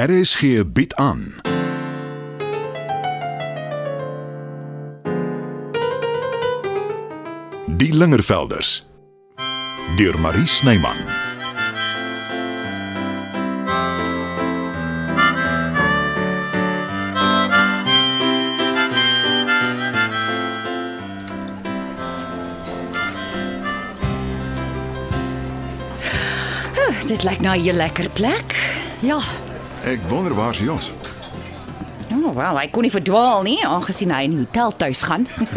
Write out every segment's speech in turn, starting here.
RSG bied aan. Die Lingervelders deur Marie Snyman. Dit lyk nou 'n lekker plek. Ja. Ek wonder waar se Jos. Oh, wel, hy kon nie verdwaal nie aangesien hy in die hotel tuis gaan.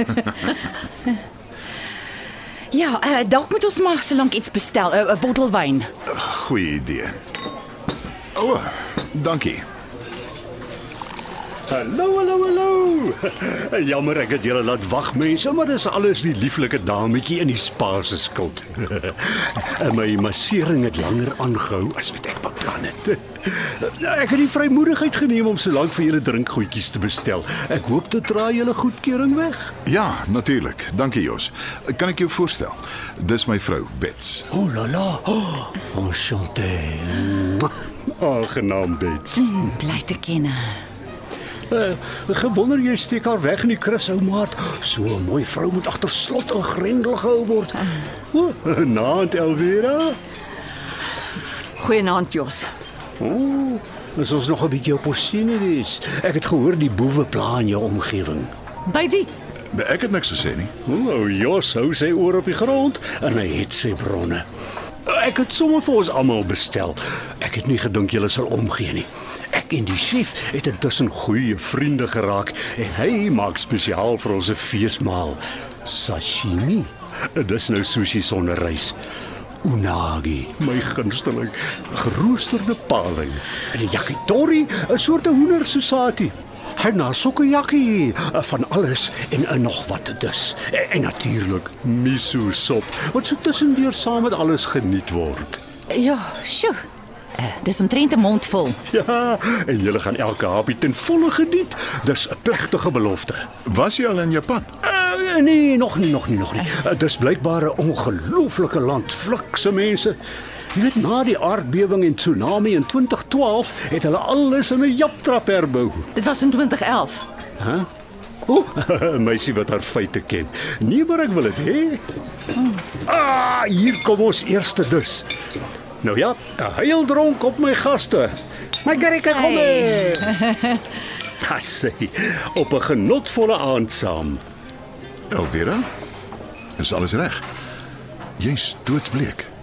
ja, uh, dalk moet ons maar solank iets bestel, 'n uh, bottel wyn. Goeie idee. O, oh, dankie. Hallo, hallo, hallo. Jammer ek het julle laat wag mense, maar dis alles die lieflike dametjie in die spa se skuld. En my massering het langer aangehou as wat ek beplan het. Ek het die vrymoedigheid geneem om so lank vir julle drinkgoedjies te bestel. Ek hoop dit dra julle goedkeuring weg. Ja, natuurlik. Dankie Jos. Kan ek jou voorstel? Dis my vrou, Bets. Oh la la. Oh, enchanté. Aangenaam Bets. Bly te ken. Uh, gewonder jy steek haar weg in die krus ou maat. So 'n mooi vrou moet agter slot en grendel gehou word. O, oh, naand Elvira. Goeienaand Jos. O, oh, dis ons nog 'n bietjie op wees. Ek het gehoor die boewe pla in jou omgewing. By wie? Ek het niks gesê nie. O, oh, Jos hou sy oor op die grond en hy het sy bronne. Ek het sommer vir ons almal bestel. Ek het nie gedink julle sal omgee nie. Ek en die chef het intussen goeie vriende geraak en hy maak spesiaal vir ons 'n feesmaal. Sashimi. Dis nou sushi sonder rys. Unagi, my gunsteling, geroosterde paling. En yakitori, 'n soort hoender sosati. Hena sokojaki van alles en, en nog wat dus. En, en natuurlik miso sop wat so tussendeur saam met alles geniet word. Ja, sjoe. Uh, dis omtrent 'n mond vol. Ja, en julle gaan elke hapie ten volle geniet. Dis 'n plegtige belofte. Was jy al in Japan? Uh, nee, nog nie, nog nie, nog nie. Uh, dis blykbaar 'n ongelooflike land, flikse mense. Jy weet na die aardbewing en tsunami in 2012 het hulle alles in 'n japtrap herbou. Dit was in 2011. Hæ? Huh? O, meisie wat haar feite ken. Nee, maar ek wil dit hê. Ah, hier kom ons eerste dus. Nou ja, 'n heel dronk op my gaste. My Gerika kom mee. Hassy, op 'n genotvolle aand saam. Elvira? Is alles reg? Jy's doodsbleek.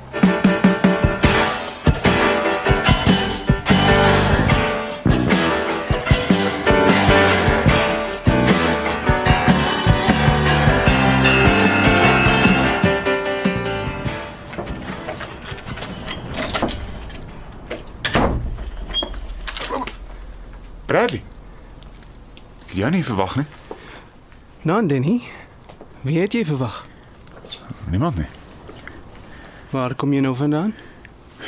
Bradley. Ek het jou nie verwag nie. Nou, Denny. Wie het jy verwag? Niemand nie. Waar kom jy nou vandaan?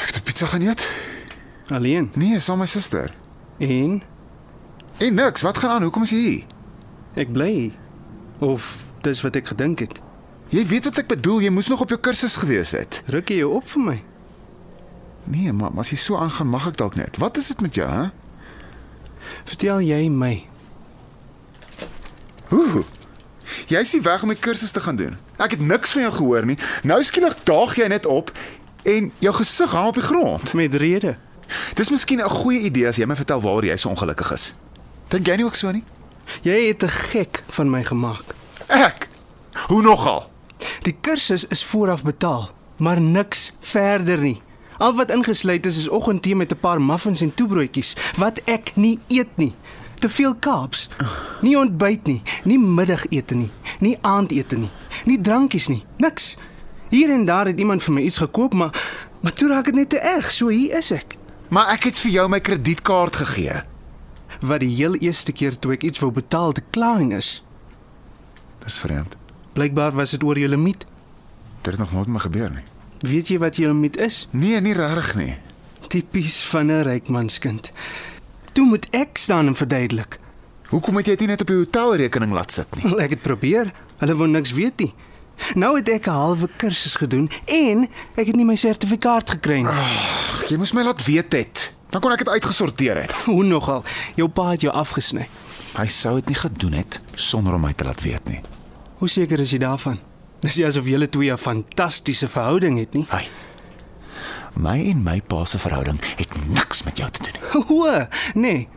Ek het pizza gaan eet. Alleen. Nee, saam met my suster. En En niks, wat gaan aan? Hoekom is jy hier? ek bly hier. Of dis wat ek gedink het. Jy weet wat ek bedoel, jy moes nog op jou kursus gewees het. Ruk jy jou op vir my? Nee, maar as jy so aangaan, mag ek dalk net. Wat is dit met jou, hè? Vertel jy my. Ooh. Jy's nie weg om die kursus te gaan doen. Ek het niks van jou gehoor nie. Nou skielik daag jy net op en jou gesig hang op die grond. Met rede. Dis miskien 'n goeie idee as jy my vertel waaroor jy so ongelukkig is. Dink jy nie ook so nie? Jy het 'n gek van my gemaak. Ek. Hoe nogal? Die kursus is vooraf betaal, maar niks verder nie. Al wat ingesluit is is oggendtee met 'n paar muffins en toebroodjies wat ek nie eet nie. Te veel kaaps. Nie ontbyt nie, nie middagete nie, nie aandete nie, nie drankies nie, niks. Hier en daar het iemand vir my iets gekoop, maar maar toe raak dit net te erg. So hier is ek. Maar ek het vir jou my kredietkaart gegee. Wat die heel eerste keer toe ek iets wou betaal te klein is. Dis vreemd. Blykbaar was dit oor jou limiet. Dit het nog nooit met my gebeur nie. Weet jy wat jou limiet is? Nee, nie regtig nie. Tipies van 'n rykmanskind. Toe moet ek staan en verduidelik. Hoekom het jy dit net op jou hotelrekening laat sit nie? Wel, Ek het probeer. Hulle wou niks weet nie. Nou het ek 'n halwe kursus gedoen en ek het nie my sertifikaat gekry nie. Ag, jy moes my laat weet het. Dan kon ek dit uitgesorteer het. Hoe nogal? Jou pa het jou afgesny. Hy sou dit nie gedoen het sonder om my te laat weet nie. Hoe seker is jy daarvan? Dis nie asof julle twee 'n fantastiese verhouding het nie. Hy. My en my pa se verhouding het niks met jou te doen nie. Hoe? Nee.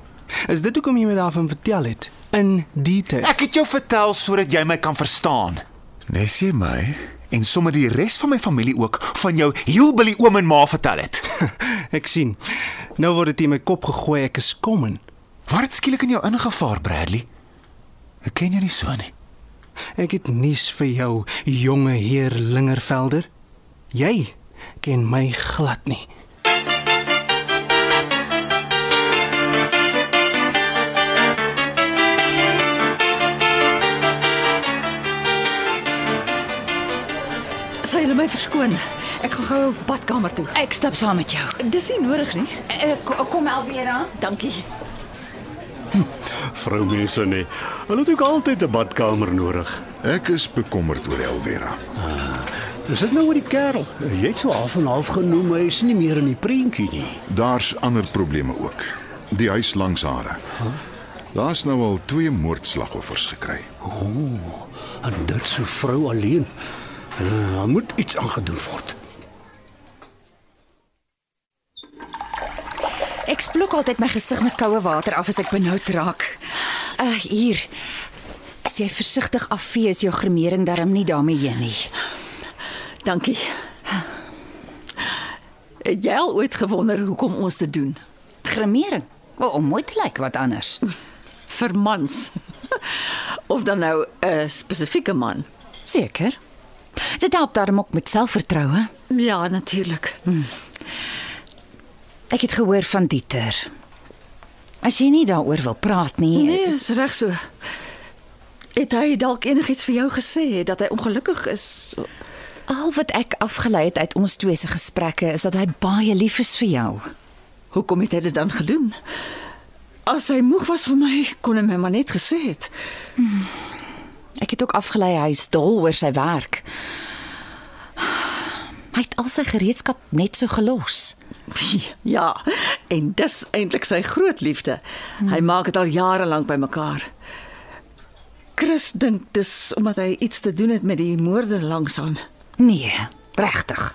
Is dit hoekom jy my daarvan vertel het in detail? Ek het jou vertel sodat jy my kan verstaan. Nes jy my en sommer die res van my familie ook van jou hillbilly oom en ma vertel het. Ek sien. Nou word dit in my kop gegooi ek is kommen. Wat het skielik in jou ingevaar, Bradley? Ek ken jou nie so nie. Ek het nuus vir jou, jonge heer Lingervelder. Jy ken my glad nie. Sal julle my verskoon? Ek gaan gou badkamer toe. Ek stap saam met jou. Dis nie nodig nie. Uh, kom Elvira. Dankie. Vrou mense nee. Hulle het ook altyd 'n badkamer nodig. Ek is bekommerd oor Elvera. Dis dit nou oor die kerel. Jy het so half en half genoem hy is nie meer in die prentjie nie. Daar's ander probleme ook. Die huis langs hare. Daar's nou al twee moordslagoffers gekry. En dit so vrou alleen. Uh, daar moet iets aangedoen word. Splok altyd my gesig met koue water af as ek benoud raak. Uh hier. As jy versigtig afvee is jou gremering darm nie daarmee heen nie. Dankie. Het jy al ooit gewonder hoekom ons dit doen? Gremering. Wel om mooi te lyk wat anders. Vir mans. Of dan nou 'n spesifieke man. Seker. Dit help daarom ook met selfvertroue. Ja, natuurlik. Ek het gehoor van Dieter. As jy nie daaroor wil praat nie, Nee, is reg so. Het hy dalk enigiets vir jou gesê dat hy ongelukkig is? al wat ek afgelei het uit ons twee se gesprekke is dat hy baie lief is vir jou. Hoekom het hy dit dan gedoen? As hy moeg was vir my, kon hy my maar net gesê het. Ek het ook afgelei hy is dol oor sy werk. Hy het al sy gereedskap net so gelos. Ja, en dis eintlik sy groot liefde. Hy maak dit al jare lank bymekaar. Chris dink dis omdat hy iets te doen het met die moorde langs aan. Nee, regtig.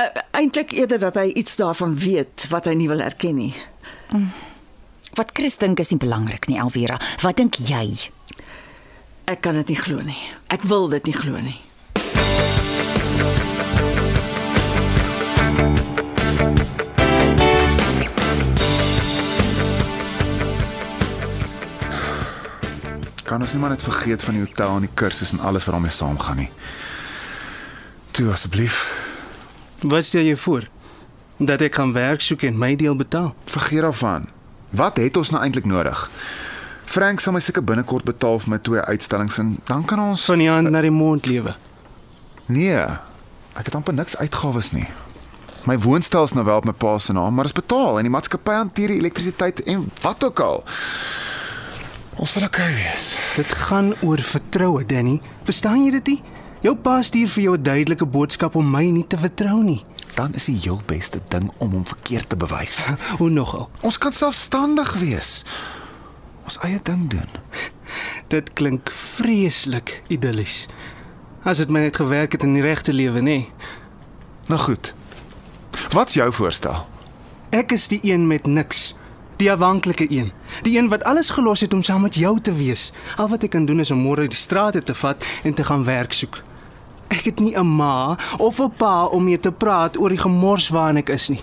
Uh, eintlik eerder dat hy iets daarvan weet wat hy nie wil erken nie. Wat Chris dink is nie belangrik nie, Elvira. Wat dink jy? Ek kan dit nie glo nie. Ek wil dit nie glo nie. Kan ons nie maar net vergeet van die hotel en die kursus en alles wat daarmee saamgaan nie. Toe asseblief, Wat stel jy voor? Dat ek gaan werk soek en my deel betaal. vergeet daarvan. Wat het ons nou eintlik nodig? Frank sal my seker binnekort betaal vir my twee uitstallings en dan kan ons Van die hand na die mond lewe. Nee. Ek het amper niks uitgawes nie. My woonstel is nou wel op my pa se naam, maar dit is betaal en die maatskappy hanteer die elektrisiteit en wat ook al. Ons sal okay wees. Dit gaan oor vertroue, Danny. Verstaan jy dit nie? Jou pa stuur vir jou 'n duidelike boodskap om my nie te vertrou nie. Dan is die heel beste ding om hom verkeerd te bewys. Hoe nogal? Ons kan selfstandig wees. Ons eie ding doen. Dit klink vreeslik idillies. As dit my net gewerk het in die regte lewe, nê. Nee. Nou goed. Wat's jou voorstel? Ek is die een met niks. Die afhanklike een. Die een wat alles gelos het om saam met jou te wees. Al wat ek kan doen is om môre die strate te vat en te gaan werk soek. Ek het nie 'n ma of 'n pa om mee te praat oor die gemors waarin ek is nie.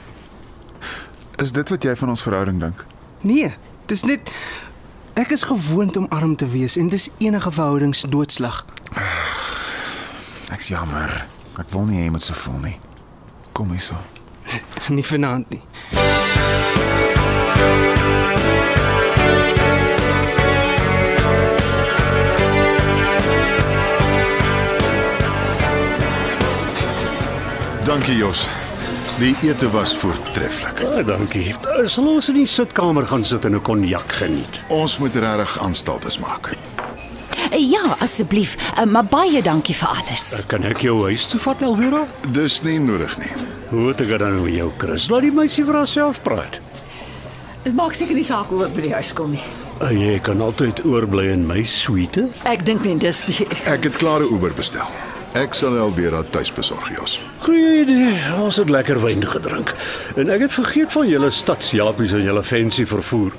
Is dit wat jy van ons verhouding dink? Nee, dis net ek is gewoond om arm te wees en dis enige verhoudings doodslag. Ek's jammer. Ek wil nie hê jy moet so voel nie. Kom hierso. Nie vanaand nie. Dankie Jos. Die ete was voortreffelik. Ah, dankie. Uh, Sal ons in die sitkamer gaan sit en 'n konjak geniet? Ons moet regtig aanstaltes maak. Uh, ja, asseblief. Uh, maar baie dankie vir alles. Kan ek jou huis toe vat, Elvira? Dis nie nodig nie. Hoe het ek dan met jou, Chris? Laat die meisie vir haarself praat. Dit maak seker nie saak hoe ek by die huis kom nie. Uh, Jy kan altyd oorbly in my suite. Ek dink nie dis die Ek het klare Uber bestel. Ek sal Elvira tuis besorg, Jos. Goeie idee. Ons het lekker wyn gedrink. En ek het vergeet van julle stadsjapies en julle fancy vervoer.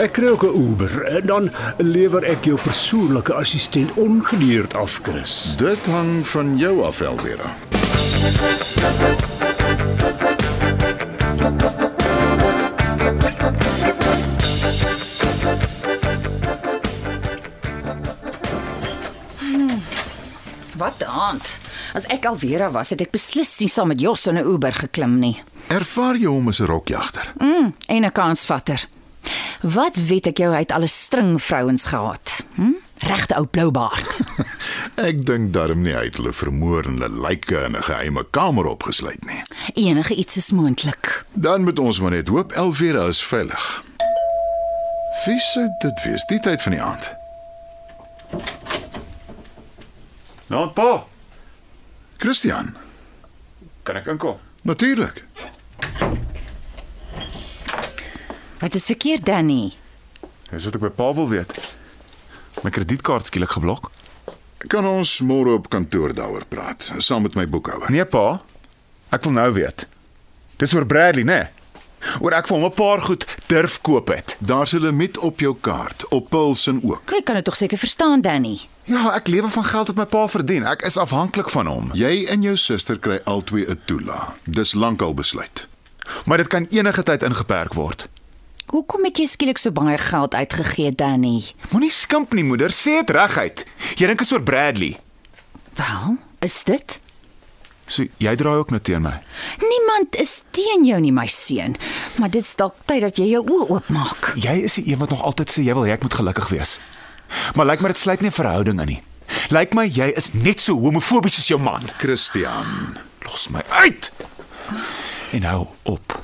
Ek kry ook 'n Uber en dan lewer ek jou persoonlike assistent ongedeerd af, Chris. Dit hang van jou af, Elvira. Aand. As ek Alvera was, het ek beslis nie saam met Jos in 'n Uber geklim nie. Ervaar jy hom as 'n rokjagter? Mm, en 'n kansvatter. Wat weet ek jou hy het al 'n string vrouens gehad. Hm? Regte ou blou baard. Ek dink darm nie hy het hulle vermoor en hulle lyke in 'n geheime kamer opgesluit nie. Enige iets is moontlik. Dan moet ons maar net hoop Elvira is veilig. Wie sou dit wees die tyd van die aand? Nou, pa, Christian, kan ek inkom? natuurlik. Wat is verkeerd, Danny? Dis wat ek by pa wil weet. My kredietkaart skielik geblok. Kan ons môre op kantoor daaroor praat, saam met my boekhouer? Nee, pa. Ek wil nou weet. Dis oor Bradley, né? Nee? Oor ek vir hom 'n paar goed durf koop het. Daar's 'n limiet op jou kaart, op Pulsen ook. Jy kan dit tog seker verstaan, Danny. Ja, ek lewe van geld wat my pa verdien. Ek is afhanklik van hom. Jy en jou suster kry albei 'n toelaag. Dis lankal besluit. Maar dit kan enige tyd ingeperk word. Hoekom het jy skielik so baie geld uitgegee, Danny? Moenie skimp nie, moeder. Sê dit reguit. Jy dink is oor Bradley. Wel, is dit? So jy draai ook nou teen my. Niemand is teen jou nie, my seun, maar dit's dalk tyd dat jy jou oë oopmaak. Jy is die een wat nog altyd sê jy wil hê ek moet gelukkig wees. Maar lyk my dit sluit nie 'n verhouding in nie. Lyk my jy is net so homofobies soos jou man. Christian, Los my uit. En hou op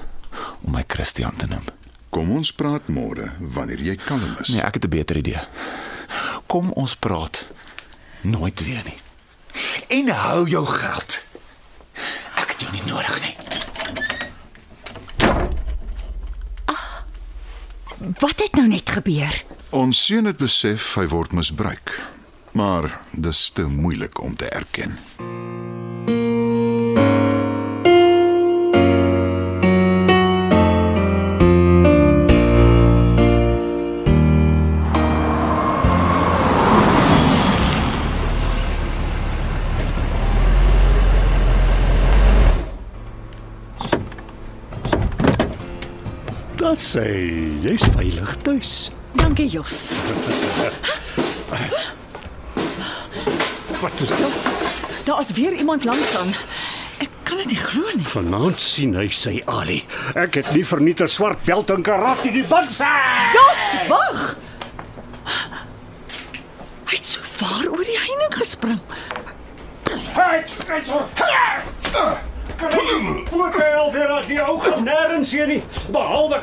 om my Christian te noem. kom ons praat môre wanneer jy kalm is. Nee, ek het 'n beter idee. Kom ons praat nooit weer nie. En hou jou geld. Het jou nie nodig nie. Wat het nou net gebeur? Ons seun het besef hy word misbruik. Maar dis te moeilik om te erken. Sê jy's veilig tuis. Dankie, Jos. Wat is dit? Daar's weer iemand langs aan. Ek kan dit nie glo nie. Vanaand sien hy sy Ali. Ek het nie vernieter swart belt en karate die banse. Jos, wag. Hy het so vaar oor die heining gespring. Hey, skryser. Poete Elvira, die ou gaan nêrens heen nie, behalwe